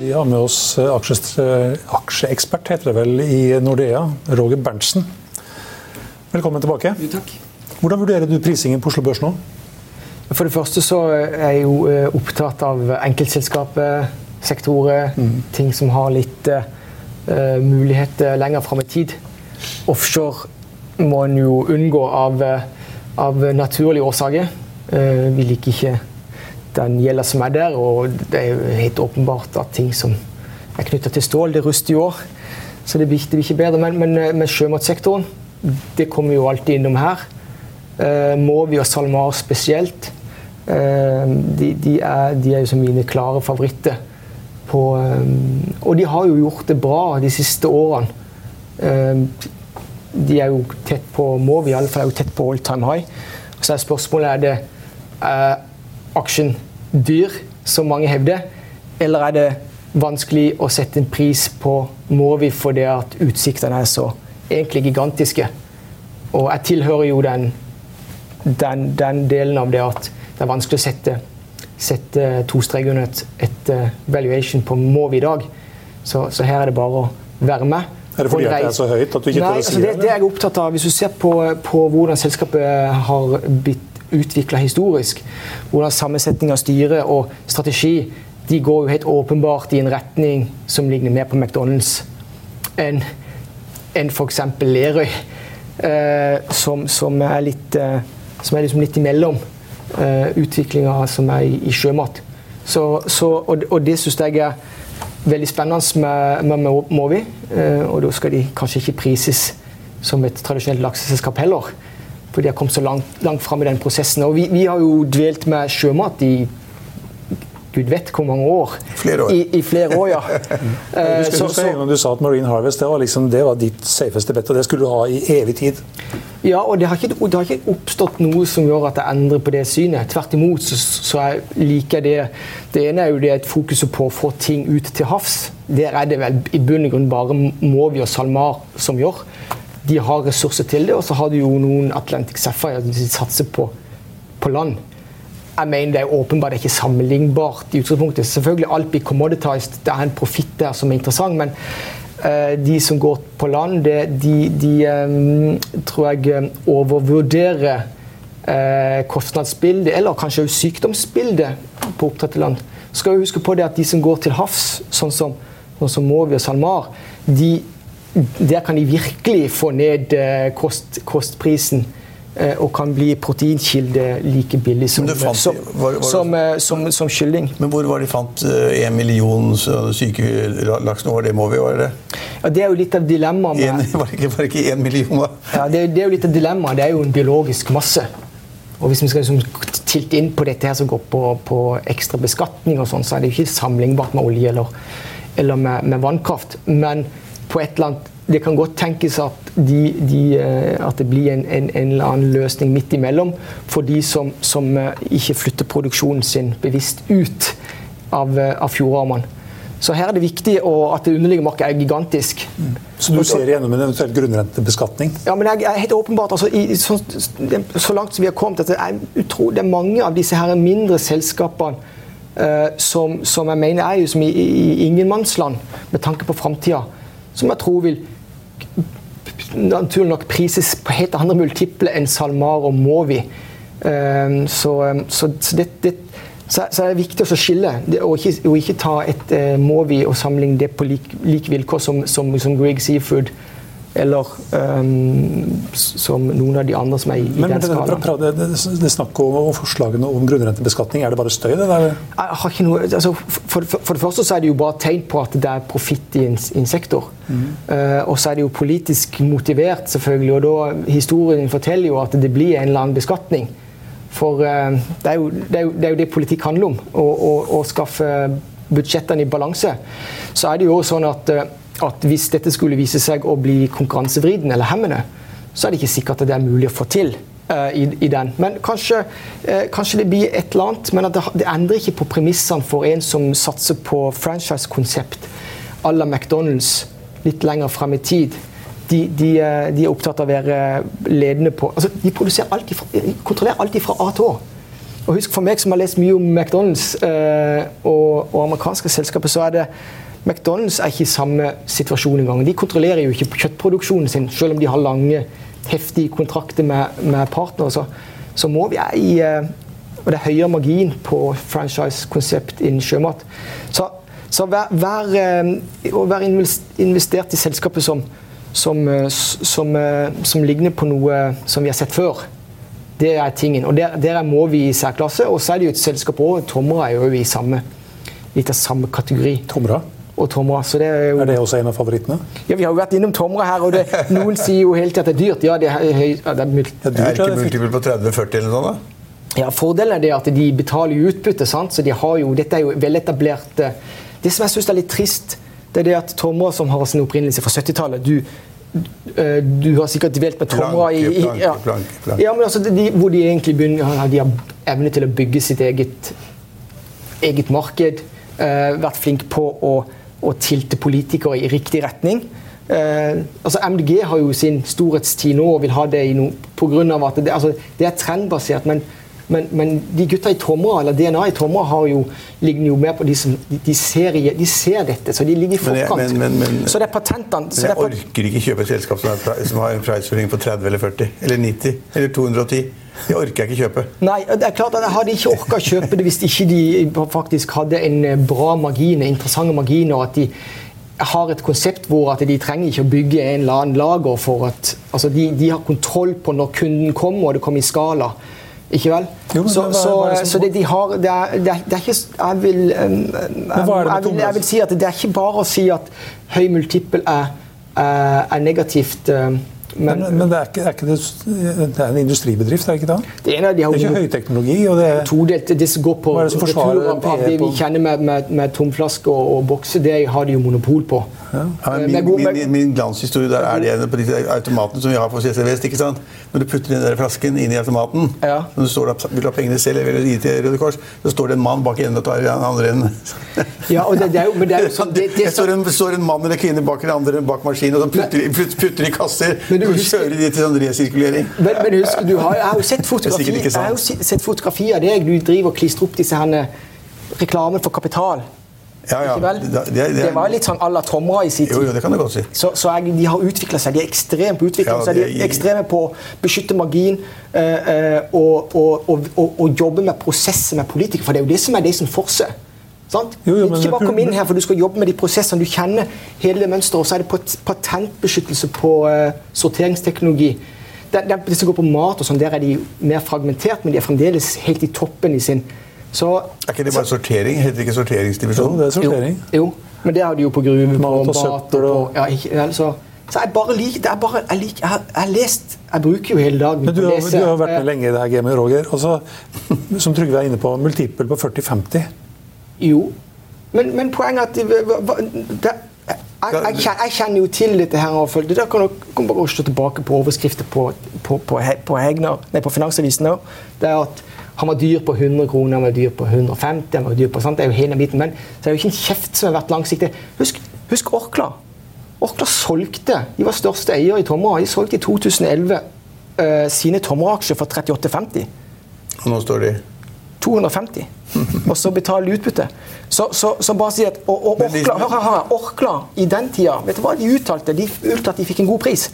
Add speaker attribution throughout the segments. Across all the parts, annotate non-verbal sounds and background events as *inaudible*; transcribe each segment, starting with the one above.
Speaker 1: Vi har med oss eh, eh, aksjeekspert, heter det vel, i Nordea, Roger Berntsen. Velkommen tilbake.
Speaker 2: takk.
Speaker 1: Hvordan vurderer du prisingen på Oslo Børs nå?
Speaker 2: For det første så er jeg jo eh, opptatt av enkeltselskaper, sektorer, ting som har litt uh, muligheter lenger fram i tid. Offshore må en jo unngå av, av naturlige årsaker. Uh, vi liker ikke den gjelda som er der, og det er jo helt åpenbart at ting som er knytta til stål, det ruster i år. Så det blir, det blir ikke bedre. Men, men men, sjømatsektoren, det kommer jo alltid innom her. Eh, Movi og SalMar spesielt. Eh, de, de, er, de er jo som mine klare favoritter. På, eh, og de har jo gjort det bra de siste årene. Eh, de er jo tett på Movi, i alle fall er jo tett på all time high. Så er spørsmålet er det er aksjen dyr, som mange hevder, eller er det vanskelig å sette en pris på Movi fordi at utsiktene er så egentlig gigantiske? Og jeg tilhører jo den den, den delen av det at det er vanskelig å sette, sette to streker under et, et eh, valuation på Movi i dag. Så, så her er det bare å være med.
Speaker 1: Er det fordi det er så høyt at du ikke tør å
Speaker 2: altså
Speaker 1: si
Speaker 2: det?
Speaker 1: det?
Speaker 2: Det er jeg opptatt av. Hvis du ser på, på hvordan selskapet har blitt utvikla historisk, hvordan sammensetning av styre og strategi de går jo helt åpenbart i en retning som ligner mer på McDonald's enn en f.eks. Lerøy, eh, som, som er litt eh, som er liksom litt imellom eh, utviklinga som er i, i sjømat. Så, så, og, og det syns jeg er veldig spennende med, med, med Movi. Eh, og da skal de kanskje ikke prises som et tradisjonelt lakseselskap heller. For de har kommet så langt, langt fram i den prosessen. Og vi, vi har jo dvelt med sjømat i gud vet hvor mange år.
Speaker 3: Flere år.
Speaker 2: I, i flere år, ja. *laughs* Eh, så-
Speaker 1: du sa
Speaker 2: så-
Speaker 1: du sa at Marine Harvest det var, liksom, det var ditt safeste bet, og det skulle du ha i evig tid.
Speaker 2: Ja, og det har, ikke, det har ikke oppstått noe som gjør at jeg endrer på det synet. Tvert imot så, så jeg liker jeg det. Det ene er jo det et fokuset på å få ting ut til havs. Der er det vel i bunn og grunn bare Movi og SalMar som gjør. De har ressurser til det, og så har du jo noen Atlantic Sapphire som satser på, på land. Jeg mener Det er åpenbart ikke sammenlignbart i utgangspunktet. Selvfølgelig alt blir commoditized, det er en profitt der som er interessant. Men uh, de som går på land, det, de, de um, tror jeg eh, overvurderer uh, kostnadsbildet, eller kanskje også sykdomsbildet på oppdrett til land. Skal vi huske på det at De som går til havs, sånn som, sånn som Movi og SalMar, de, der kan de virkelig få ned eh, kost, kostprisen. eh, Og kan bli proteinkilde like billig som,
Speaker 3: fant-
Speaker 2: som,
Speaker 3: var- var-
Speaker 2: som, eh, som, som kylling.
Speaker 3: Men hvor var de fant en million syke laks nå? Det må vi, var det?
Speaker 2: Ja, det er jo litt av dilemmaet.
Speaker 3: En,
Speaker 2: med- *laughs*
Speaker 3: var det ikke, ikke én million, da?
Speaker 2: Ja, det, det er jo litt av dilemmaet. Det er jo en biologisk masse. Og hvis vi skal liksom tilte inn på dette her som går på, på ekstra beskatning, og sånn, så er det jo ikke sammenlignbart med olje eller, eller med, med vannkraft. Men på et eller annet det kan godt tenkes at, de, de, eh, at det blir en, en, en, eller annen løsning midt imellom for de som, som eh, ikke flytter produksjonen sin bevisst ut av, eh, av fjordarmene. Så her er det viktig at det underliggende markedet er gigantisk. Mm.
Speaker 1: Så du ser igjennom en eventuell grunnrentebeskatning?
Speaker 2: Ja, men jeg, er helt åpenbart, altså, i, så, så, langt som vi har kommet, at det er, utro, det er mange av disse her mindre selskapene uh, som, som, jeg mener er jo som i, i ingenmannsland med tanke på framtida, som jeg tror vil naturlig nok prises på helt andre multiple enn SalMar og Movi. Um, så, så, så det, så, er det viktig å skille, og ikke, og ikke ta et Mowi Movi og sammenligne det på lik, like vilkår som, som, som Grieg Seafood eller um, som noen av de andre som er i, i
Speaker 1: men,
Speaker 2: den skalaen.
Speaker 1: Det, det, det, det snakk om forslagene om grunnrentebeskatning, er det bare støy? det der?
Speaker 2: Jeg har ikke noe, altså, for, for, for, det første så er det jo bare tegn på at det er profitt i en, en sektor. Mm. Uh, og så er det jo politisk motivert, selvfølgelig. Og da, historien forteller jo at det blir en eller annen beskatning. For uh, det, er jo, det, er jo, det, er jo, det politikk handler om. Å skaffe budsjettene i balanse. Så er det jo sånn at uh, at hvis dette skulle vise seg å bli konkurransevridende eller hemmende, så er det ikke sikkert at det er mulig å få til uh, i, i, den. Men kanskje, uh, kanskje, det blir et eller annet, men det, det, endrer ikke på premissene for en som satser på franchise-konsept à la McDonald's litt lenger frem i tid. De, de, uh, de, er opptatt av å være ledende på altså, De alt ifra, kontrollerer alt fra A til Å. Og husk For meg som har lest mye om McDonald's og, og amerikanske selskaper, så er det McDonald's er ikke i samme situasjon engang. De kontrollerer jo ikke kjøttproduksjonen sin, selv om de har lange, heftige kontrakter med, med partnere. Så, så, må vi i eh, Og det er høyere margin på franchise-konsept innen sjømat. Så, så vær, vær, vær, å være investert i selskapet som, som, eh, som, som, ligner på noe som vi har sett før, det er tingen. Og der, der må vi i særklasse. Og så er det jo et selskap òg. Tomra er jo i samme, litt av samme kategori.
Speaker 1: Tomra?
Speaker 2: Og Tomra. Så det er, jo...
Speaker 1: er, det også en av favorittene?
Speaker 2: Ja, Vi har jo vært innom Tomra her, og det, *laughs* noen sier jo hele tiden at det er dyrt. Ja, det er, høy, ja, det er,
Speaker 3: dyrt, ja, dyrt, er ikke multiple på 30-40 eller noe da?
Speaker 2: Ja, Fordelen er det at de betaler jo utbytte. sant? Så de har jo, Dette er jo veletablerte Det som jeg syns er litt trist, det er det at Tomra, som har sin opprinnelse fra 70-tallet du, eh, du har sikkert dvelt med Tomra i, i ja. Planke, planke. ja, men altså, de, Hvor de egentlig begynner, de har evne til å bygge sitt eget, eget marked. Uh, vært flink på å og tilte politikere i riktig retning. Eh, altså MDG har jo sin storhetstid nå og vil ha det i noe pga. at det, altså, det, er trendbasert. Men, men, men, de gutta i Tomra, eller DNA i Tomra har jo, ligger jo mer på de som de, de, ser, de ser, dette, så de ligger i forkant. Men, men, så det er patentene
Speaker 3: Men jeg orker ikke kjøpe et selskap som, er, som har en priceføring på 30 eller 40 eller 90 eller 210. Det orker jeg ikke kjøpe.
Speaker 2: Nei, det er klart at Jeg hadde ikke orka kjøpe det hvis ikke de faktisk hadde en eh, bra margin, interessante marginer. og at de har et konsept hvor at de trenger ikke å bygge en eller annen lager for at altså de, de har kontroll på når kunden kommer, og det kommer i skala. Ikke vel? Jo, så, det, så, det så det de har det er, det er, det er ikke Jeg vil, jeg, jeg, vil, jeg vil si at det er ikke bare å si at høy multiple er, er, er negativt.
Speaker 1: Men, men, men det, er ikke, er ikke det, det, er en industribedrift, er det ikke det?
Speaker 2: Det, ene, de
Speaker 1: det er ikke høyteknologi? og det er...
Speaker 2: Todelt. Det som går på retur av det vi kjenner med, med, med tomflasker og, og bokser, det har de jo monopol på.
Speaker 3: Ja. Ja, min, min, min, glanshistorie der er det på de automatene som vi har på CC Vest. ikke sant? Når du putter den der flasken inn i automaten, ja. når du står der, vil du ha pengene selv eller gi til Røde Kors, så står det en mann bak i enden og tar i den andre enden. *laughs*
Speaker 2: ja, og det, det, er jo, men det er jo sånn, det,
Speaker 3: det, står, en, står en mann eller kvinne bak den andre bak maskinen og putter, putter, putter i kasser. Men du, husker, kjører de til sånn resirkulering.
Speaker 2: Men, men husk, du har, jeg har jo sett fotografi, jeg har jo sett fotografi av deg. Du driver og klistrer opp disse her reklamen for kapital.
Speaker 3: Ja, ja.
Speaker 2: Det, det, det, det, var litt sånn à la Tomra i sin tid.
Speaker 3: Jo, jo, det kan du godt si.
Speaker 2: Så, så jeg, de har utvikla seg. De er ekstremt på utvikling. Ja, de er ekstreme på å beskytte margin øh, og, og, og, og, jobbe med prosesser med politikere. For det er jo det som er det som forser. Sant? Jo, jo, ikke bare kom inn her for du skal jobbe med de prosessene. Du kjenner hele det mønsteret. Og så er det patentbeskyttelse på uh, sorteringsteknologi. Det, det, det, som går på mat, og sånn, der er de mer fragmentert, men de er fremdeles helt i toppen i sin
Speaker 3: så, Er ikke det bare sortering? Heter det ikke sorteringsdivisjonen?
Speaker 1: Jo, det er sortering.
Speaker 2: Jo, jo, men det har de jo på gruve, på mat og søppel og ja, ikke, altså, så jeg bare liker, det er bare, jeg, liker, jeg, har, jeg har lest Jeg bruker jo hele dagen
Speaker 1: på du, har, du har vært med lenge i det her gamet, Roger. Altså, *laughs* som Trygve er inne på, multiple på 40-50.
Speaker 2: Jo, men, men, poenget er at det, jeg, jeg, kjenner jo til dette her. og Det der kan dere bare slå tilbake på overskrifter på, på, på, på, Hegner, nei, på Finansavisen. Det er at han var dyr på 100 kroner, han var dyr på 150 han var dyr på, sant? Det er jo hele biten, Men så er jo ikke en kjeft som har vært langsiktig. Husk, husk Orkla. Orkla solgte, De var største eier i Tomra. De solgte i 2011 uh, eh, sine Tomra-aksjer for 38,50.
Speaker 3: Og nå står de
Speaker 2: 250. og så betale utbytte. Så, så, så, bare si at og, og Orkla, hør, hør, Orkla i den tida, vet du hva de uttalte? De uttalte at de fikk en god pris.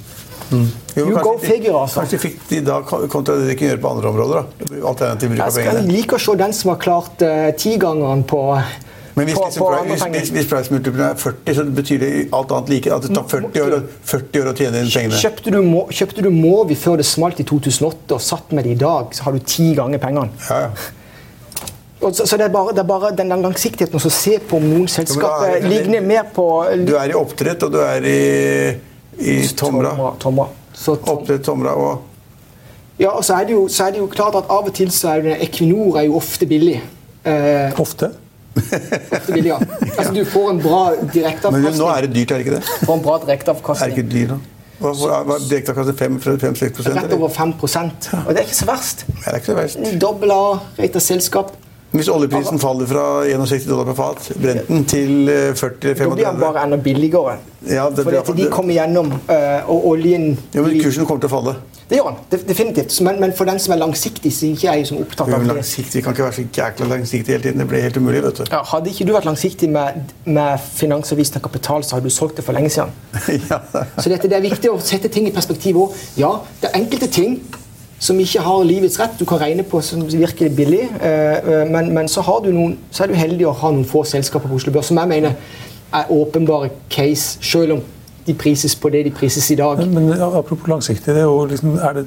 Speaker 2: Mm. Jo, you go figure, altså.
Speaker 3: Kanskje fikk de da kontra det de kunne gjøre på andre områder? da? Alternativ bruk
Speaker 2: av pengene. Jeg liker å se den som har klart uh, tigangeren på
Speaker 3: men hvis, på, liksom, på hvis, hvis, hvis price multiplier er 40, så betyr det alt annet like? At det tar 40 år, 40 år å tjene inn pengene?
Speaker 2: Kjøpte du, må, kjøpte du Movi før det smalt i 2008 og satt med det i dag, så har du ti ganger pengene.
Speaker 3: Ja, ja.
Speaker 2: Så, så det, er bare, det, er bare, den langsiktigheten å se på om noen selskaper ja, ligner mer på
Speaker 3: Du er i oppdrett, og du er i, i Tomra.
Speaker 2: Tomra, tomra.
Speaker 3: Så, tom... Oppdrett, Tomra og
Speaker 2: Ja, og så er, jo, så er, det jo, klart at av og til så er det, Equinor er jo ofte billig.
Speaker 1: Eh, ofte?
Speaker 2: ofte billig, ja. *laughs* Altså, du får en bra direkteavkastning.
Speaker 3: Men nå er det dyrt, er det ikke det?
Speaker 2: Får en bra direkteavkastning.
Speaker 3: Er det ikke dyrt nå? Direkteavkastning 5-6%
Speaker 2: Rett over 5% Og det er ikke så verst.
Speaker 3: Det er ikke så verst.
Speaker 2: Dobbel A-rata selskap.
Speaker 3: Hvis oljeprisen faller fra 61 dollar per fat, Brenten, til 40-35
Speaker 2: eh, Da blir den bare enda billigere. Ja, det, For de kommer gjennom, uh, og oljen
Speaker 3: ja, men Kursen kommer til å falle.
Speaker 2: Det gjør den, definitivt. Men, men, for den som er langsiktig, så er ikke jeg som opptatt av det.
Speaker 3: Langsiktig, Vi kan ikke være så jækla langsiktig hele tiden. Det blir helt umulig. vet du.
Speaker 2: Ja, hadde ikke du vært langsiktig med, med Finansavisen og Kapital, så hadde du solgt det for lenge siden. *laughs* ja. Så dette, det er viktig å sette ting i perspektiv òg. Ja, det er enkelte ting som ikke har livets rett. Du kan regne på som virker billig, eh, eh, men, men så, noen, så, er du heldig å ha noen få selskaper på Oslo Børs som jeg mener er åpenbare case, selv om de prises på det de prises i dag.
Speaker 1: Men, men Apropos langsiktig, det er liksom, er det,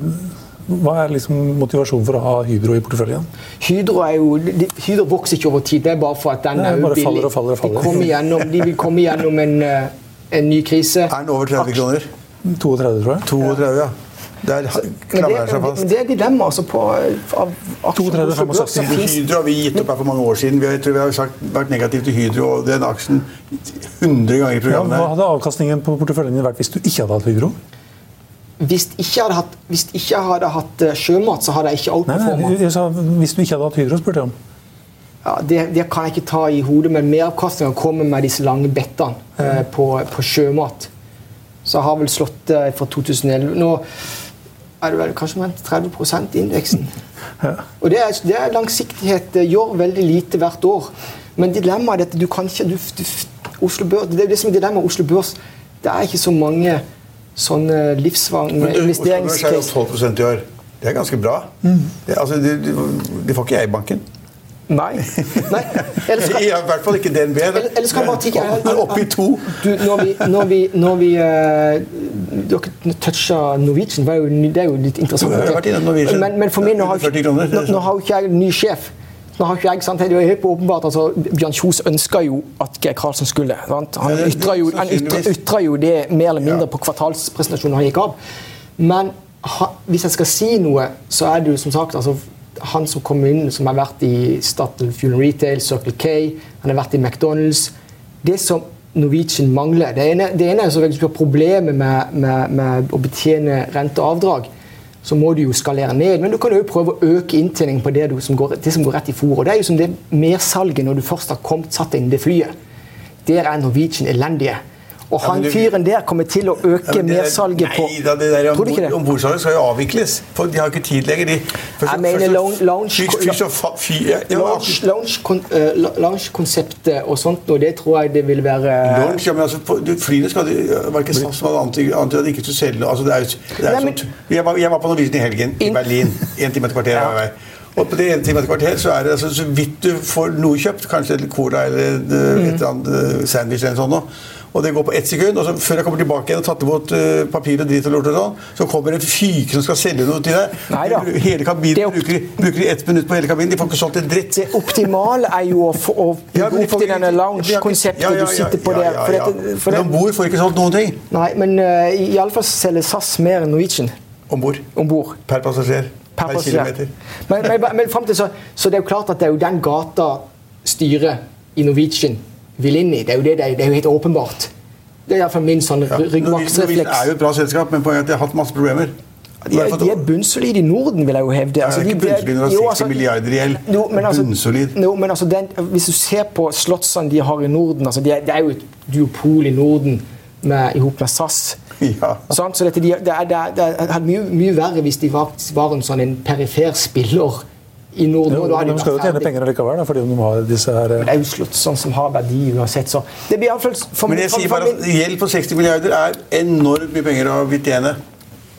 Speaker 1: hva er liksom motivasjonen for å ha Hydro i porteføljen?
Speaker 2: Hydro, er jo, de, Hydro vokser ikke over tid. Det er bare for at den Nei, er billig.
Speaker 1: Faller og faller og faller.
Speaker 2: De, gjennom, de vil komme gjennom en, eh, en ny krise.
Speaker 3: Er den over 30 kroner?
Speaker 1: 32, tror jeg.
Speaker 3: 32, ja. Der klamrer seg fast.
Speaker 2: Men det er dilemma altså på, av
Speaker 3: aksjer. Hydro har vi gitt opp her for mange år siden. Vi har, tror vi har sagt, vært negative til Hydro og den aksjen 100 ganger i programmet.
Speaker 1: Ja, hva hadde avkastningen på porteføljen din vært hvis du ikke hadde hatt Hydro?
Speaker 2: Hvis jeg ikke hadde hatt, hvis ikke hadde hatt eh, sjømat, så hadde jeg ikke outperforma.
Speaker 1: Hvis du ikke hadde hatt Hydro, spurte jeg om.
Speaker 2: Ja, det, det, kan jeg ikke ta i hodet, men meravkastninga kommer med disse lange bettene eh, på, på, sjømat. Så jeg har vel slått eh, fra 2011. Nå er det vel kanskje omtrent 30 i indeksen. *laughs* Ja. Og det er, det er, langsiktighet. Det gjør veldig lite hvert år. Men dilemmaet er at du kan ikke du, du, Oslo Børs, Det er det som er dilemmaet Oslo Børs. Det er ikke så mange sånne livsvarige investeringscase.
Speaker 3: Oslo Børs er jo 12 i år. Det er ganske bra. Mm. Det, altså, det, det de, får ikke jeg i banken.
Speaker 2: Nei. Nei.
Speaker 3: Skal, I hvert fall ikke DNB.
Speaker 2: Ellers kan bare tikke
Speaker 3: Oppe i to.
Speaker 2: Du, når vi, når vi, når vi uh, Dere toucha Norwegian, det er, jo, det er jo litt interessant.
Speaker 3: Du har vært innom Norwegian.
Speaker 2: Men, men for meg, nå har, nå, nå har ikke jeg ny sjef. Nå har ikke jeg, sant, det er helt åpenbart, altså, Bjørn Kjos ønska jo at Geir Karlsen skulle. Sant? Han ytra jo, jo, det mer eller mindre på kvartalspresentasjonen han gikk av. Men ha, hvis jeg skal si noe, så er det jo som sagt altså, han som kom inn, som har vært i Statoil Fuel Retail, Circle K, han har vært i McDonald's Det som Norwegian mangler Det ene, det ene er som du har problemer med, med, med, å betjene renteavdrag, så må du jo skalere ned. Men du kan jo prøve å øke inntjeningen på det, som går, det som går rett i fôr. Og det er jo som det mersalget når du først har kommet satt inn det flyet. Der er Norwegian elendige. Og han fyren der kommer til å øke ja, mersalget på
Speaker 3: Nei da, det der om, du? Ombordsalget skal jo avvikles. For de har ikke tid lenger. De,
Speaker 2: først, jeg mener lounge-konseptet og sånt, og det tror jeg det vil være
Speaker 3: Lounge, ja, men altså, Flyene skal var ikke SAS antydet at de ikke skulle selge altså, det er, det er Nei, men, jeg, var, jeg var på Norwegian i helgen i Berlin. En time et kvarter av ja. vei. Og på det ene time et kvarter så er det altså, så vidt du får noe kjøpt, kanskje en cola eller et, mm. eller annet eh, sandwich eller noe sånt og det går på ett sekund. Og så før jeg kommer tilbake igjen og tatt imot uh, papir og dritt og lort og sånn, så kommer en fyke som skal selge noe til deg.
Speaker 2: Neida.
Speaker 3: Hele kabinen bruker, bruker de ett minutt på hele kabinen. De får ikke solgt en dritt.
Speaker 2: Det optimale er jo å, få, å bygge opp til denne lounge-konseptet ja, ja, ja, du sitter på der. For
Speaker 3: dette, for men om bord får ikke solgt noen ting.
Speaker 2: Nei, men uh, iallfall selger SAS mer enn Norwegian.
Speaker 3: Om bord.
Speaker 2: Per
Speaker 3: passasjer. Per, per kilometer.
Speaker 2: Men, men, men frem til så, så det er jo klart at det er jo den gata styret i Norwegian vil inn i. Det er jo, det, det er jo helt åpenbart. Det er iallfall min sånn ja. ryggmargsrefleks.
Speaker 3: Det er jo et bra selskap, men poenget er at de har hatt masse problemer.
Speaker 2: De er, de er bunnsolide i Norden, vil jeg jo hevde.
Speaker 3: Altså, er ikke bunnsolide når 60 altså, milliarder i gjeld.
Speaker 2: Men altså,
Speaker 3: bunnsolid.
Speaker 2: No, men altså den, hvis du ser på slottsene de har i Norden altså det, er, er jo et duopol i Norden med, ihop med SAS.
Speaker 3: Ja.
Speaker 2: Så dette, de, det, er, det, er, mye, mye verre hvis de var, var en sånn en perifer spiller i Norden.
Speaker 1: Jo,
Speaker 2: de,
Speaker 1: de skal jo tjene penger likevel, fordi de har disse her
Speaker 2: Det er jo Slottsson som har verdi uansett, så det blir iallfall
Speaker 3: Men jeg sier bare at gjeld på 60 milliarder er enormt mye penger å tjene.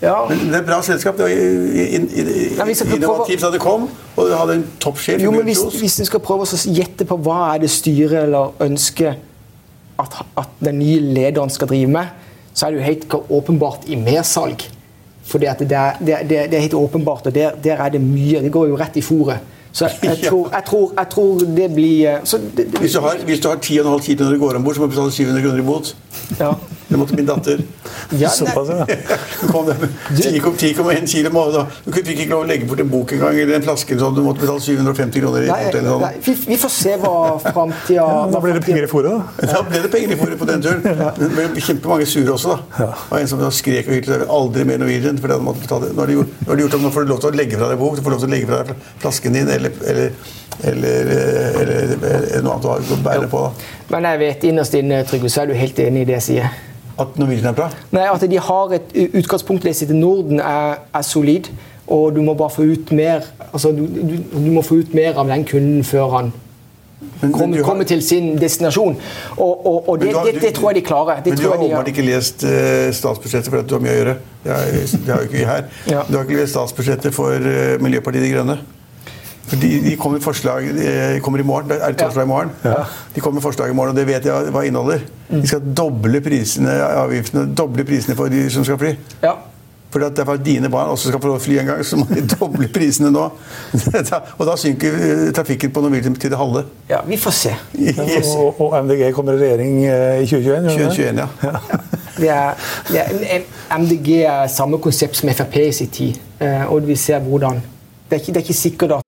Speaker 3: Ja. Men det er et bra selskap. Det var innovativt da det kom, og det hadde en toppsjef.
Speaker 2: Jo, men hvis, hvis du skal prøve å gjette på hva er det styret eller ønsker at, at, den nye lederen skal drive med, så er det jo helt åpenbart i mersalg. For det, det, det, det, er helt åpenbart, og der, der, er det mye. Det går jo rett i fòret. Så jeg, jeg, *laughs* tror, jeg, tror, jeg, tror, det blir
Speaker 3: hvis, du har, hvis du har 10,5 kilo når du går om bord, så må du betale 700 kroner i bot.
Speaker 2: Ja.
Speaker 3: Det måtte min datter.
Speaker 2: Ja, Såpass,
Speaker 3: ja. Hun kom 10,1 kilo. Da. Du fikk ikke lov å legge bort en bok engang, eller en flaske. Sånn. Du måtte betale 750 kroner. i nei,
Speaker 2: sånn. nei, vi, vi, får se hva framtida *laughs*
Speaker 1: ja, Da ble det penger i fôret,
Speaker 3: da. Da ble det penger i fôret på den turen. Det ble kjempemange sure også, da. Ja. Og en som da skrek og hylte aldri mer Norwegian. For. Nå har de gjort, nå gjort om, nå får du lov til å legge fra deg bok, du får lov til å legge fra deg flasken din, eller, eller, eller, eller, eller noe annet å bære på. Da.
Speaker 2: Men jeg vet innerst inne, Trygve, så er du helt enig i det jeg sier.
Speaker 3: At Norwegian er bra?
Speaker 2: Nei, At de har et utgangspunkt i Norden er, er, solid. Og du må bare få ut mer altså du, du, du, må få ut mer av den kunden før han men, kommer, har... kommer til sin destinasjon. Og, og, og det, har, det, det, tror jeg de klarer.
Speaker 3: men du har åpenbart ikke lest uh, statsbudsjettet for at du har mye å gjøre. Det har, det har jo ikke vi her. Ja. Du har ikke lest statsbudsjettet for uh, Miljøpartiet De Grønne? De, de kommer, forslag, de kommer i morgen. Det er torsdag i morgen. Ja. De kommer med forslag i morgen, og det vet jeg hva inneholder. De skal doble prisene, avgiftene, doble prisene for de som skal fly.
Speaker 2: Ja.
Speaker 3: For det er for at dine barn også skal få fly en gang, så må de *laughs* doble prisene nå. *laughs* og da synker eh, trafikken på Norwegian til det halve.
Speaker 2: Ja, vi får se.
Speaker 1: Yes. Og, og, MDG kommer i regjering eh, i 2021?
Speaker 3: 2021, ja. ja. *laughs*
Speaker 2: Det er, det er, MDG er samme konsept som Frp i sin tid. Eh, og vi ser hvordan det er, ikke, det er ikke sikkert at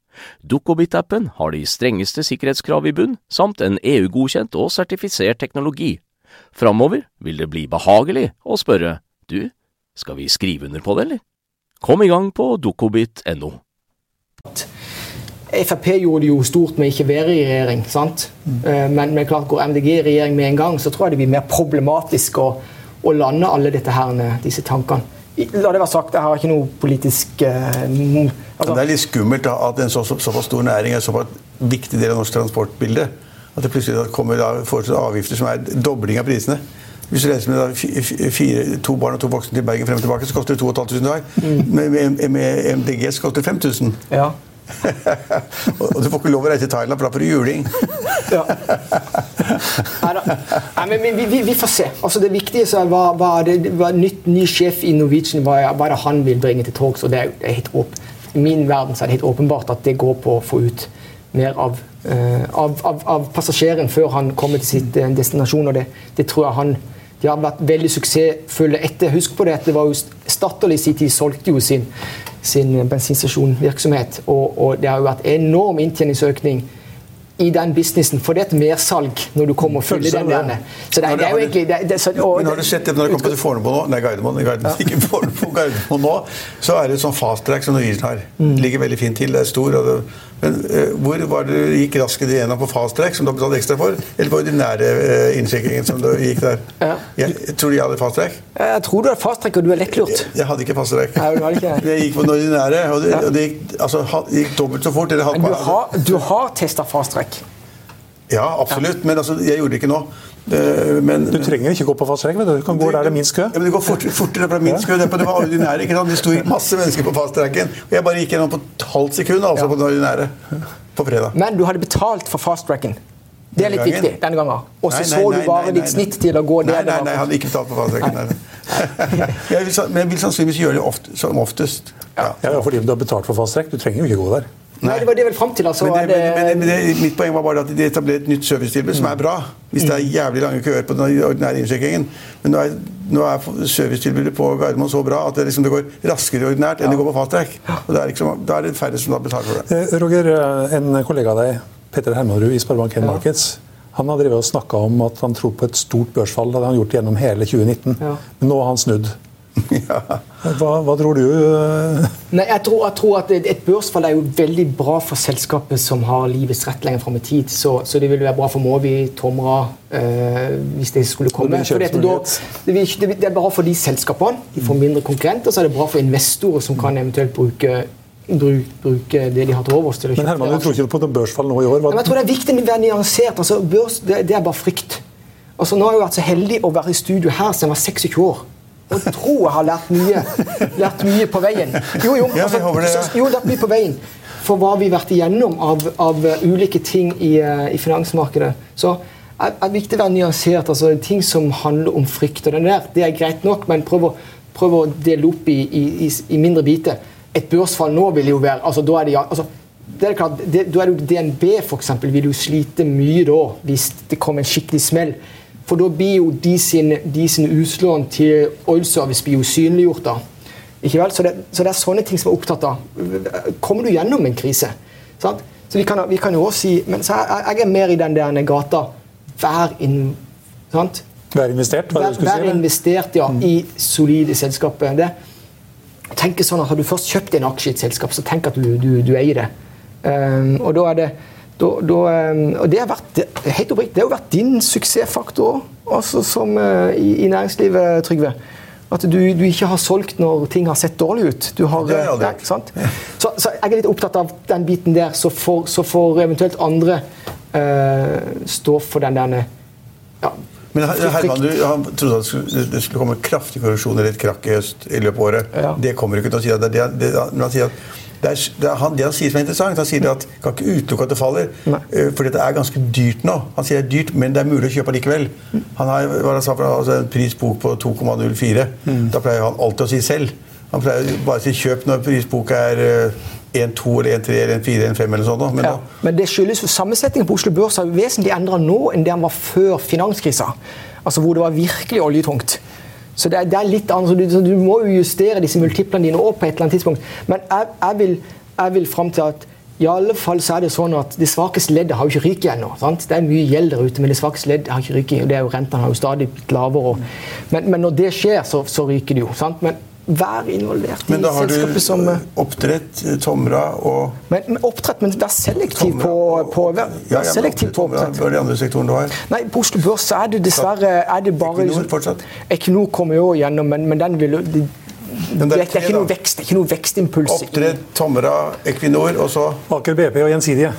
Speaker 4: Dukkobit-appen har de strengeste sikkerhetskrav i bunn, samt en EU-godkjent og sertifisert teknologi. Framover vil det bli behagelig å spørre du, skal vi skrive under på det, eller? Kom i gang på dukkobit.no.
Speaker 2: Frp gjorde det jo stort med ikke være i regjering, sant? Mm. Men, men, klart går MDG i regjering med en gang, så tror jeg det blir mer problematisk å, å lande alle her, disse tankene. La det være sagt, jeg har ikke noe politisk uh,
Speaker 3: altså. Det er litt skummelt da, at en så, så, såpass stor næring er en såpass viktig del av norsk transportbilde. At det plutselig kommer da, avgifter som er dobling av prisene. Hvis du reiser med da, fire, to barn og to voksne til Bergen frem og tilbake, så koster det 2500 i dag. Mm. Med, med, MDG så koster det 5000.
Speaker 2: Ja. *laughs*
Speaker 3: og du får ikke lov å reise til Thailand, for da får du juling.
Speaker 2: ja. Nei, men vi, vi, vi, får se. Altså, det viktige er hva, hva, det, hva nytt, ny sjef i Norwegian hva, hva han vil bringe til torgs. er, det er helt åp I min verden er det helt åpenbart at det går på å få ut mer av, uh, av, av, av passasjeren før han kommer til sitt uh, destinasjon. og det, det, tror jeg han de har vært veldig suksessfulle etter. Husk på det at det var jo Statoil i sin tid solgte jo sin, sin bensinstasjonvirksomhet. Og, og, det har jo vært enorm inntjeningsøkning i den businessen. For det er et mersalg når du kommer og fyller den gjerne. Så det, det, er jo egentlig det, det, så,
Speaker 3: og, Men har du sett det når det kommer til Fornebu nå? Nei, Gardermoen. Gardermoen ikke Fornebu, Gardermoen nå. Så er det et sånn fast track som Norwegian har. Mm. Ligger veldig fint til. Det er stor. og det men uh, hvor var det du gikk raskere igjennom på fast track, som du har betalt ekstra for, eller på ordinære innsikringen innsjekkingen som du gikk der? Ja. Jeg, tror du jeg hadde fast track?
Speaker 2: Jeg tror du hadde fast track, og du er lettlurt.
Speaker 3: Jeg, hadde ikke fast track. jeg gikk på den ordinære, og det, og det gikk, altså, gikk, dobbelt så fort.
Speaker 2: Eller, du har, du har testa fast track?
Speaker 3: Ja, absolutt. Men altså, jeg gjorde det ikke nå. Men,
Speaker 1: du trenger ikke gå på fast track. Du kan gå der det er minst kø.
Speaker 3: Ja, men Det går fort, fortere fra minst kø. Det var ordinære. ikke sant? Det sto masse mennesker på fast tracken. Og jeg bare gikk gjennom på et halvt sekund altså, ja. på den ordinære på fredag.
Speaker 2: Men du hadde betalt for fast tracken. Det er litt viktig denne gangen. Og så så du bare ditt snitt til å gå
Speaker 3: der. Nei, nei, nei, jeg hadde ikke betalt for fast tracken. men *laughs* jeg vil sannsynligvis gjøre det ofte, som oftest.
Speaker 1: Ja. ja, fordi du har betalt for fast track. Du trenger jo ikke gå der.
Speaker 2: Nei, det var det vel fram til. Altså,
Speaker 3: men, det, men, men, men mitt poeng var bare at de etablerer et nytt servicetilbud som er bra. Hvis det er jævlig lange køer på den ordinære innsjekkingen. Men nå er, nå er servicetilbudet på Gardermoen så bra at det, liksom, det, går raskere ordinært enn det går på fast track. Og det er liksom, Da er det færre som da betaler for det.
Speaker 1: Eh, Roger, eh, en kollega av deg, Petter Hermanrud i Sparebank1 Markets, han har drevet og snakka om at han tror på et stort børsfall. Det hadde han gjort gjennom hele 2019. Ja. Men nå har han snudd. *laughs* Ja. Hva, hva, tror du?
Speaker 2: Nei, jeg, tror, jeg tror, at Et børsfall er jo veldig bra for selskapet som har livets rett lenger fram i tid. Så, så, det vil være bra for Movi, Tomra, øh, hvis det skulle komme. Det, det, da, det, det, er bra for de selskapene. De får mindre konkurrenter. Så er det bra for investorer som kan eventuelt bruke bruke det de har til overs.
Speaker 1: Men Herman, du tror ikke på noe børsfall nå i år?
Speaker 2: Hva? jeg tror det er viktig å være nyansert. Altså, børs, det, det, er bare frykt. Altså, nå har jeg vært så heldig å være i studio her siden jeg var 26 år og tror jeg har lært mye, lært mye på veien. Jo, jo, altså, så, jo, lært mye på veien. For hva vi har vært igjennom av, av ulike ting i, uh, i finansmarkedet. Så er, er viktig å være nyansert. altså Ting som handler om frykt og den der, det er greit nok, men prøv å, prøv å dele opp i, i, i, mindre biter. Et børsfall nå vil jo være altså, da er det, altså, det er klart, det, da er det jo DNB eksempel, vil jo slite mye da, hvis det kommer en skikkelig smell. For da blir jo de sine, de sine utlån til oil service blir jo synliggjort. da. Ikke vel? Så det, så det, er sånne ting som er opptatt av. Kommer du gjennom en krise? Sant? Så vi kan, vi kan jo også si Men så jeg, jeg er mer i den der gata. Vær inn... Sant?
Speaker 1: Vær investert?
Speaker 2: Vær, vær si, investert ja, mm. i solide selskaper. Det, tenk sånn at Har du først kjøpt en aksje i et selskap, så tenk at du, du, du eier det. Um, og da er det da, da, ehm, og det har, vært, helt oppriktig, det har jo vært din suksessfaktor også som uh, i, i, næringslivet, Trygve. At du, du, ikke har solgt når ting har sett dårlig ut. Har, det har jeg aldri Så, så, jeg er litt opptatt av den biten der, så får, så får eventuelt andre uh, stå for den der ja,
Speaker 3: men Herman, du han trodde at det skulle komme kraftig korreksjon eller et krakk i høst i løpet av året. Ja. Det kommer ikke til å si. Det, det, det, han sier at det, er, det, er han, det, han, sier som er interessant, han sier at kan ikke utelukke at det faller. Uh, fordi det er ganske dyrt nå. Han sier det er dyrt, men det er mulig å kjøpe likevel. Han har hva han sa, altså en prisbok på 2,04. Mm. Da pleier han alltid å si selv. Han pleier bare å si kjøp når prisboka er uh, 1-2 eller 1-3 eller 1-4 eller 1-5 eller sånt. Men, ja.
Speaker 2: men, det skyldes for sammensetningen på Oslo Børs er vesentlig endra nå enn det han var før finanskrisa. Altså hvor det var virkelig oljetungt. Så det er, det er litt annet, du, du, må jo justere disse multiplene dine opp på et eller annet tidspunkt. Men jeg, jeg vil, jeg vil fram til at i alle fall så er det sånn at Det svakeste leddet har jo ikke ryket ennå. Det er mye gjeld der ute, men det svakeste leddet har ikke ryket. og det er jo Rentene har jo stadig blitt lavere. Men, men, når det skjer, så, så ryker det jo. Sant? Men være involvert i
Speaker 3: Men da har du som, eh, oppdrett, eh, Tomra og
Speaker 2: men, men Oppdrett, men vær selektiv på, på, vær,
Speaker 3: ja, ja, selektiv på oppdrett. Hva er de andre sektorene du har?
Speaker 2: Nei, På Oslo Børs er det dessverre er det bare,
Speaker 3: Equinor fortsatt?
Speaker 2: Equinor kommer jo gjennom, men, men den vil de, det, er, det er ikke noe vekst, det er ikke noe vekstimpuls.
Speaker 3: Oppdrett, Tomra, Equinor og så
Speaker 1: Aker BP og Gjensidige.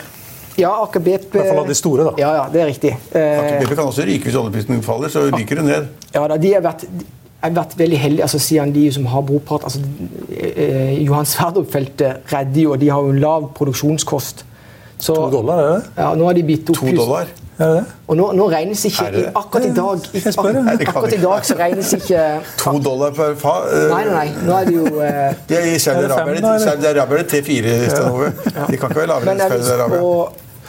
Speaker 2: Ja, Aker BP
Speaker 1: I hvert fall av de store, da.
Speaker 2: Ja, ja, det er riktig.
Speaker 3: Aker BP kan også ryke hvis oljeprisen faller, så ryker det ned.
Speaker 2: Ja, da, de har vært jeg har vært veldig heldig, altså siden de som har brorpart altså, eh, Johan Sverdrup-feltet redder jo, og de har jo en lav produksjonskost.
Speaker 1: Så, to dollar, er det?
Speaker 2: Ja, nå har de bitt opp
Speaker 3: To dollar?
Speaker 2: Er det? Og nå, nå regnes ikke i, Akkurat i dag i, akkurat i dag så regnes ikke
Speaker 3: To dollar per fa...
Speaker 2: Uh, nei, nei, nei. Nå er det jo uh,
Speaker 3: De er i Saudi-Arabia tre, fire, Stein Ove. De kan ikke være lavere enn Saudi-Arabia.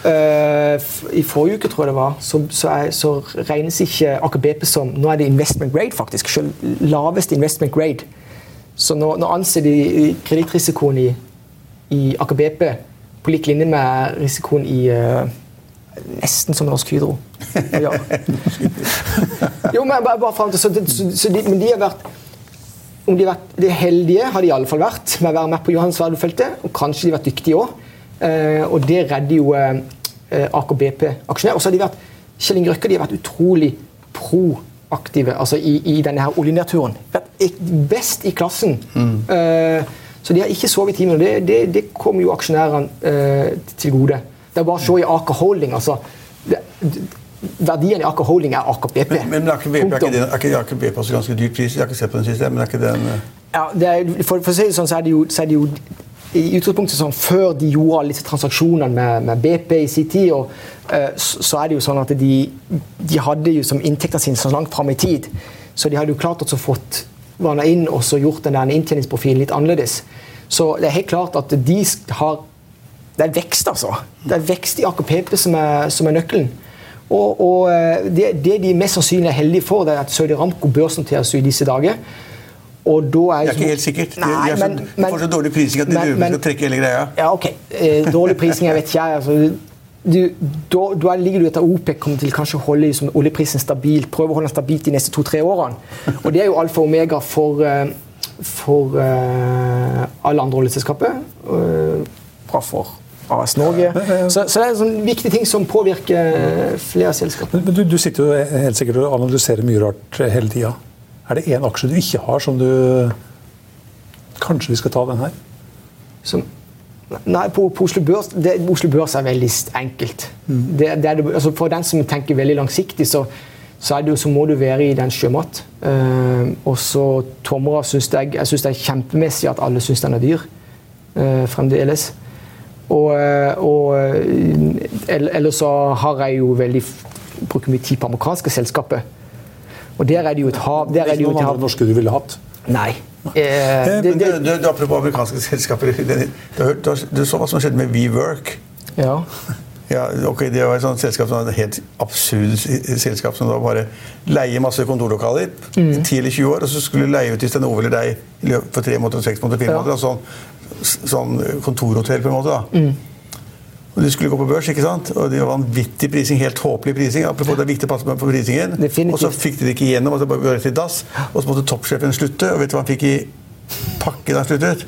Speaker 2: Uh, i forrige uke, tror jeg det var, så, så, er, så regnes ikke Aker BP som Nå er det investment grade, faktisk. Selv laveste investment grade. Så nå, nå anser de kredittrisikoen i, i Aker BP på lik linje med risikoen i uh, Nesten som Norsk Hydro. Ja. *laughs* jo, men bare, bare frem til, så, så, så de, Men de har vært om de har vært de heldige, har de i alle fall vært med å være med på Johan Sverdrup-feltet. Og kanskje de har vært dyktige òg. Eh, og det redder jo eh, Aker BP-aksjonærer. Og så har de vært Kjell Inge Røkke de har vært utrolig proaktive altså i, i denne her oljenedturen. Vært best i klassen. Mm. Eh, så de har ikke sovet i timen. og Det, det, det kommer jo aksjonærene til gode. Det er bare å se i Aker Holding. altså det, verdien i Aker Holding er Aker BP.
Speaker 3: Men, men Aker BP, er, er ikke Aker BP også ganske dyr pris? Jeg har ikke sett på den siste, men er ikke den
Speaker 2: ja, er, for, for, å si det sånn, så er det jo, er det jo i utgangspunktet sånn, Før de gjorde alle disse transaksjonene med, med BP i sin tid, og, uh, så er det jo sånn at de, de hadde jo som inntekter sine så langt fram i tid. Så de hadde jo klart å fått vanna inn og så gjort den der inntjeningsprofilen litt annerledes. Så det er helt klart at de har Det er vekst, altså. Det er vekst i Aker BP som som er nøkkelen. Og, og eh, det, det, de mest sannsynlig er heldige for, det er at Saudi Ramco børsnoteres i disse dager.
Speaker 3: Og da er det er ikke helt sikkert. Nei, de, de, men, så, de får så dårlig prising at de men, men, skal trekke hele greia.
Speaker 2: Ja, ok. Eh, dårlig prising, jeg vet ikke jeg. Altså, du, da, da, ligger du etter OPEC kommer til kanskje å holde liksom, oljeprisen stabil, prøve å holde den stabilt de neste to-tre årene. Og det er jo alfa og omega for, uh, for uh, alle andre oljeselskaper. Uh, bra for AS Norge. Så, så, det er en viktige ting som påvirker flere selskaper.
Speaker 1: Men du, du, sitter jo helt sikkert og analyserer mye rart hele tida. Er det én aksje du ikke har som du Kanskje vi skal ta den her?
Speaker 2: Som, nei, på, på, Oslo, Børs, det, Oslo Børs er veldig enkelt. Mm. Det, det er, altså for den som tenker veldig langsiktig, så, så, det, så må du være i den sjømat. Uh, og så Tomra syns jeg, jeg synes det er kjempemessig at alle syns den er dyr uh, fremdeles. Og, eh, og ellers så har jeg jo veldig bruker mye tid på amerikanske selskaper. Og der er det jo et hav. Der
Speaker 1: er det jo et hav. norske du ville hatt?
Speaker 2: Nei.
Speaker 3: Eh, det, det, du, du, apropos amerikanske selskaper. Du, du, så hva som skjedde med WeWork?
Speaker 2: Ja.
Speaker 3: ja okay, Det var et sånt selskap som et helt absurd selskap som da bare leier masse kontorlokaler i mm. 10 eller 20 år, og så skulle leie ut til Stenove eller deg for tre måneder, seks måneder, fire ja. Sånn, sånn kontorhotell, på en måte. da. Mm. Og De skulle gå på børs, ikke sant? og det var vanvittig prising. Helt håpelig prising. Apropos det er viktig å passe på prisingen.
Speaker 2: Definitivt.
Speaker 3: Og så fikk de det ikke igjennom, og så bare til dass. Og så måtte toppsjefen slutte. Og vet du hva han fikk i pakke da han sluttet?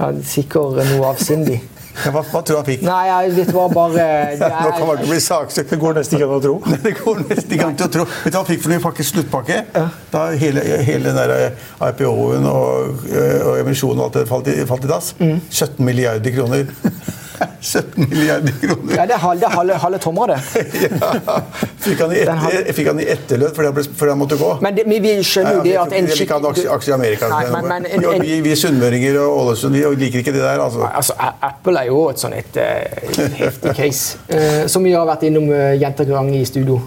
Speaker 2: Ja, Sikkert noe avsindig. *laughs*
Speaker 3: Ja, hva, hva, tror du han fikk?
Speaker 2: Nei, det var bare *laughs* det
Speaker 3: er... Nå kan man ikke bli saksøkt.
Speaker 1: Det går nesten ikke an å tro. *laughs*
Speaker 3: det går nesten ikke an å tro. Vet du hva han fikk for noe pakke, sluttpakke? Ja. Da hele, hele den der eh, IPO-en og, eh, og emisjonen og alt det falt i, falt i dass. Mm. 17 milliarder kroner. *laughs* 17 milliarder kroner.
Speaker 2: Ja, Det er halve, halve, halve tomra, det. *laughs*
Speaker 3: ja. Fikk han i, etter, fikk han i etterlønn fordi han, fordi han måtte gå?
Speaker 2: Men det, vi skjønner jo det at
Speaker 3: en skikk... Vi kan aksjer i Amerika. Nei, men, men, en, en, vi, vi sunnmøringer og Ålesund vi liker ikke det der. Altså.
Speaker 2: altså Apple er jo et sånn et et heftig case. Uh, som vi har vært innom uh, gjentatte ganger i studio.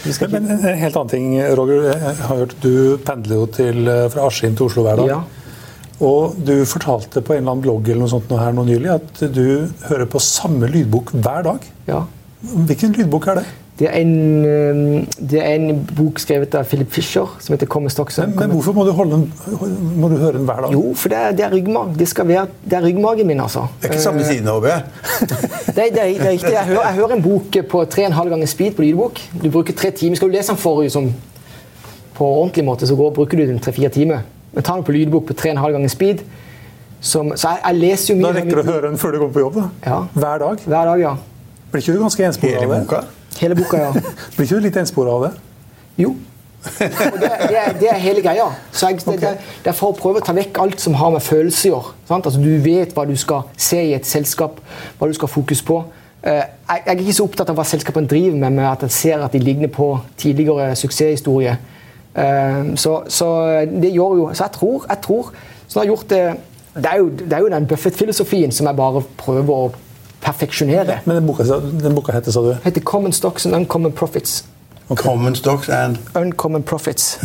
Speaker 1: Men, men, en helt annen ting, Roger. Jeg har hørt Du pendler jo til, fra Askim til Oslo hver dag. Ja. Og du fortalte på en eller annen blogg eller noe sånt nå her nå nylig at du hører på samme lydbok hver dag.
Speaker 2: Ja.
Speaker 1: Hvilken lydbok er det?
Speaker 2: Det er, en, eh, det er en bok skrevet av Philip Fisher som heter 'Komme Stockson'.
Speaker 1: Men, men, hvorfor må du, den, må du, høre den hver dag?
Speaker 2: Jo, for det er, det er, ryggmag. det, være, det er ryggmagen min, altså.
Speaker 3: Det er ikke samme siden, håper jeg?
Speaker 2: det, det, er, det er riktig. Jeg hører, jeg hører en bok på 3,5 ganger speed på lydbok. Du bruker tre timer. Skal du lese den forrige som, på ordentlig måte, så går, bruker du den tre-fire timer. Men tar den på lydbok på 3,5 ganger speed. Som, så jeg, jeg, leser jo mye
Speaker 1: Da rekker du å høre den før du går på jobb? da?
Speaker 2: Ja.
Speaker 1: Hver dag?
Speaker 2: Hver dag, ja.
Speaker 1: Blir ikke du ganske enspora av det?
Speaker 3: Hele boka?
Speaker 2: Hele boka, ja. *laughs*
Speaker 1: Blir ikke du litt enspora av det?
Speaker 2: Jo. Og det, det, er, det, er, hele greia. Så jeg, okay. det, det, er for å prøve å ta vekk alt som har med følelser å gjøre. Altså, du vet hva du skal se i et selskap, hva du skal fokus på. Eh, jeg, er ikke så opptatt av hva selskapene driver med, men at jeg ser at de ligner på tidligere suksesshistorier. Eh, så, så, det gjør jo Så jeg tror, jeg tror så jeg har gjort det det er jo, det er jo den Buffett-filosofien som jeg bare prøver å perfeksjonere.
Speaker 1: Men den boka, den boka heter, sa du?
Speaker 2: heter 'Common Stocks and Uncommon Profits'.
Speaker 3: Okay. Common stocks and
Speaker 2: Uncommon profits.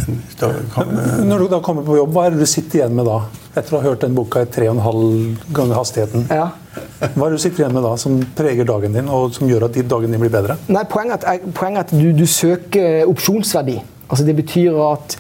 Speaker 1: Når du da kommer på jobb, hva er det du sitter igjen med da? Etter å ha hørt den boka i tre og en halv ganger hastigheten.
Speaker 2: Ja.
Speaker 1: Hva er det du sitter igjen med da, som preger dagen din, og som gjør at dagen din blir bedre?
Speaker 2: Nei, Poenget er, poenget at du, du, søker opsjonsverdi. Altså Det betyr at,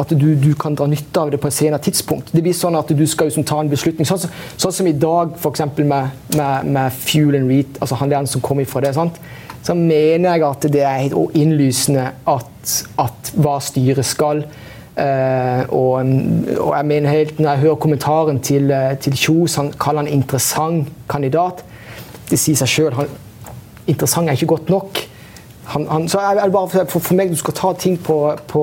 Speaker 2: at du, du, kan dra nytte av det på et senere tidspunkt. Det blir sånn at Du skal liksom ta en beslutning. Sånn, sånn som i dag, f.eks. Med, med, med Fuel and Reat, altså han der som kom ifra det. sant? så mener jeg at det er helt innlysende at, at hva styret skal. Uh, og, og, jeg mener helt, Når jeg hører kommentaren til, eh, til Kjos, han kaller han interessant kandidat. Det sier seg sjøl. Interessant er ikke godt nok. Han, han, så er det bare for, for, meg Du skal ta ting på, på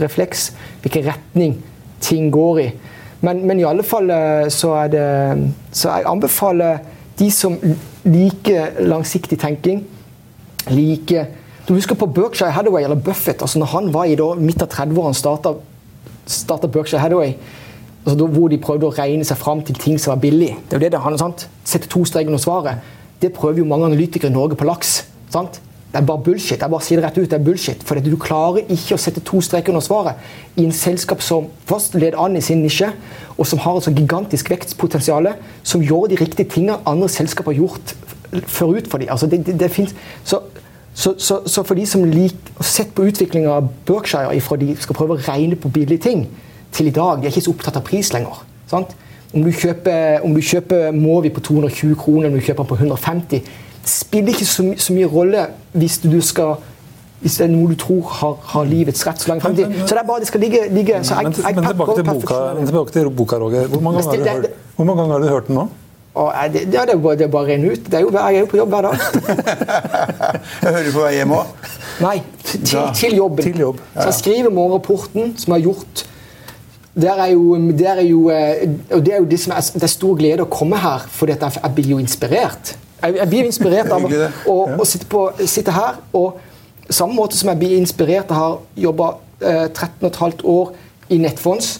Speaker 2: refleks, hvilken retning ting går i. Men, men, i alle fall eh, så er det Så jeg anbefaler de som liker langsiktig tenking, liker Du husker på Berkshire Hathaway, eller Buffett. altså når han var i da, midt av 30-årene starta, Berkshire Hathaway, altså da, hvor de prøvde å regne seg fram til ting som var billig. Det er jo det det handler sant? Sette to streker under svaret. Det prøver jo mange analytikere i Norge på laks. sant? Det er bare bullshit. Jeg bare sier det rett ut, det er bullshit. For du klarer ikke å sette to streker under svaret i en selskap som først leder an i sin nisje, og som har et så gigantisk vekstpotensial, som gjør de riktige tingene andre selskaper har gjort forut for dem. Altså det, det, det så så, så, så, for de som liker sett på utviklinga av Berkshire ifra de skal prøve å regne på billige ting, til i dag De er ikke så opptatt av pris lenger. Sant? Om du kjøper, kjøper Movi på 220 kroner eller om du kjøper den på 150 Det spiller ikke så, så mye rolle hvis du skal hvis det er noe du tror har, har livets rett så langt fremtid. Så det er bare det skal ligge, ligge så
Speaker 1: jeg, jeg, men, tilbake til, boka, tilbake til boka, Roger. Hvor mange, ganger har du, mange ganger har du hørt den nå?
Speaker 2: Og det, ja, det, er bare, det er bare å ut. Det er jo, jeg er jo på jobb hver dag. *laughs*
Speaker 3: jeg hører du på vei hjem òg?
Speaker 2: Nei, til, til, jobben.
Speaker 1: Til jobb.
Speaker 2: Ja. Så jeg skriver morgenrapporten, som jeg har gjort der er jo, der er jo, eh, og det er jo det som er, det er stor glede å komme her, for jeg, jeg blir jo inspirert. Jeg, jeg blir inspirert av å, å sitte, på, sitte, her. og Samme måte som jeg blir inspirert av å ha jobba eh, 13 15 år i Nettfonds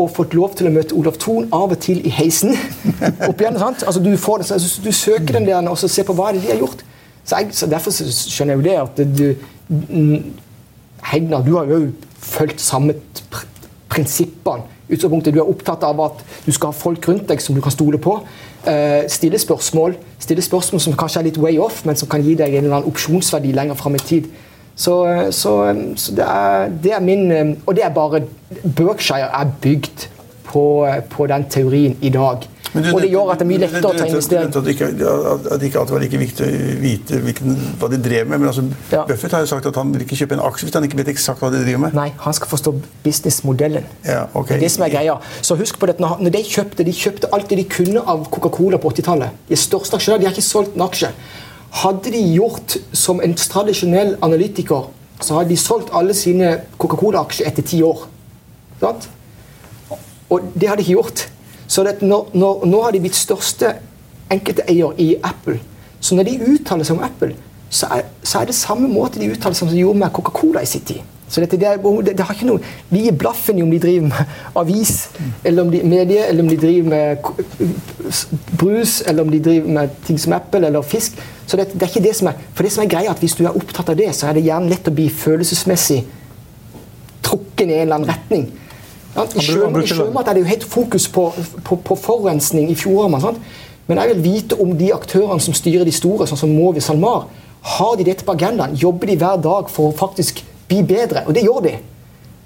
Speaker 2: og fått lov til å møte Olav Thon av og til i heisen. *laughs* opp igjen, sant? Altså, du, får det, du søker den der og så ser på hva det er de har gjort. Så, jeg, så Derfor så skjønner jeg jo det at du Hegnar, du har jo fulgt samme pr prinsippene. Utgangspunktet Du er opptatt av at du skal ha folk rundt deg som du kan stole på. Uh, stille spørsmål stille spørsmål som kanskje er litt way off, men som kan gi deg en eller annen opsjonsverdi lenger fram i tid. Så, så, så det, er, det, er, min Og det er bare Berkshire er bygd på, på den teorien i dag. Du, og det gjør at det er mye lettere å ta investering.
Speaker 3: At det ikke, at det ikke alltid var like viktig å vite hvilken, hva de drev med. Men altså, ja. Buffett har jo sagt at han vil ikke kjøpe en aksje hvis han ikke vet eksakt hva de driver med.
Speaker 2: Nei, han skal forstå businessmodellen.
Speaker 3: Ja, okay.
Speaker 2: Det er det som er greia. Så husk på det, når de kjøpte, de kjøpte alt det de kunne av Coca-Cola på 80-tallet. De største aksjene, de har ikke solgt en aksje. Hadde de gjort som en tradisjonell analytiker, så hadde de solgt alle sine Coca-Cola-aksjer etter ti år. Sant? Og det hadde de ikke gjort. Så det, nå, nå har de blitt største enkelteier i Apple. Så når de uttaler seg om Apple, så er, så er det samme måte de uttaler seg om som de gjorde med Coca-Cola i sin tid. Så dette, det, det, det, har ikke noe, Vi gir blaffen i om de driver med avis, eller om de medie, eller om de driver med brus, eller om de driver med ting som Apple eller fisk. Så det, det, er ikke det som er, for det som er greia, at Hvis du er opptatt av det, så er det gjerne lett å bli følelsesmessig trukken i en eller annen retning. I sjømat er det jo helt fokus på, på, på forurensning i fjordene. Men jeg vil vite om de aktørene som styrer de store, sånn som Movi SalMar, har de dette på agendaen? Jobber de hver dag for å faktisk bli bedre. Og det gjør de.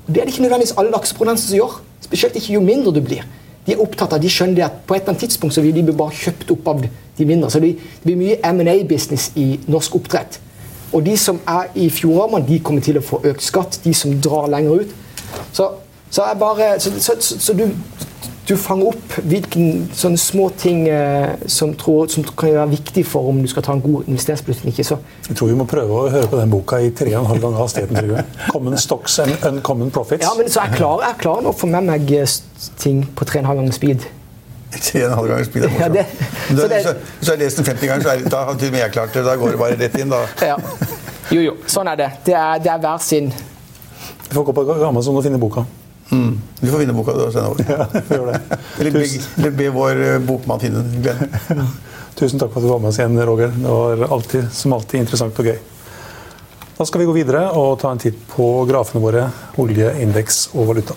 Speaker 2: Og Det er det ikke nødvendigvis alle lakseprodusenter som gjør. Spesielt ikke jo mindre du blir. De er opptatt av, de skjønner at på et eller annet tidspunkt så vil de bare kjøpt opp av de mindre. Så det, blir mye M&A-business i norsk oppdrett. Og de som er i fjordarmene, de kommer til å få økt skatt. De som drar lenger ut. Så, så, bare, så, så, så du, du fanger opp hvilke sånne små ting eh, som, tror, som, kan være viktig for om du skal ta en god investeringsbeslutning. ikke så.
Speaker 1: Jeg tror vi må prøve å høre på den boka i tre og en halv gang hastigheten. Common stocks and uncommon profits.
Speaker 2: Ja, men så jeg klar, jeg klarer å få med meg eh, ting på tre og en halv gang speed. *laughs*
Speaker 3: Tre og en halv gang speed er morsomt. Ja, det, så, det, så, så jeg lest den 50 ganger, så er, da har til og med jeg klart det. Da går det bare rett inn, da.
Speaker 2: Ja. Jo, jo. Sånn er det. Det er, det er hver sin.
Speaker 1: Vi får gå på Amazon og finne boka.
Speaker 3: Mm. Du får vinne boka du senere år. Ja, gjør det. *laughs* eller, be, eller be vår eh, bokmann finne den. Glenn. *laughs*
Speaker 1: Tusen takk for at du var med oss igjen, Roger. Det var alltid, som alltid interessant og gøy. Da skal vi gå videre og ta en titt på grafene våre, olje, indeks og valuta.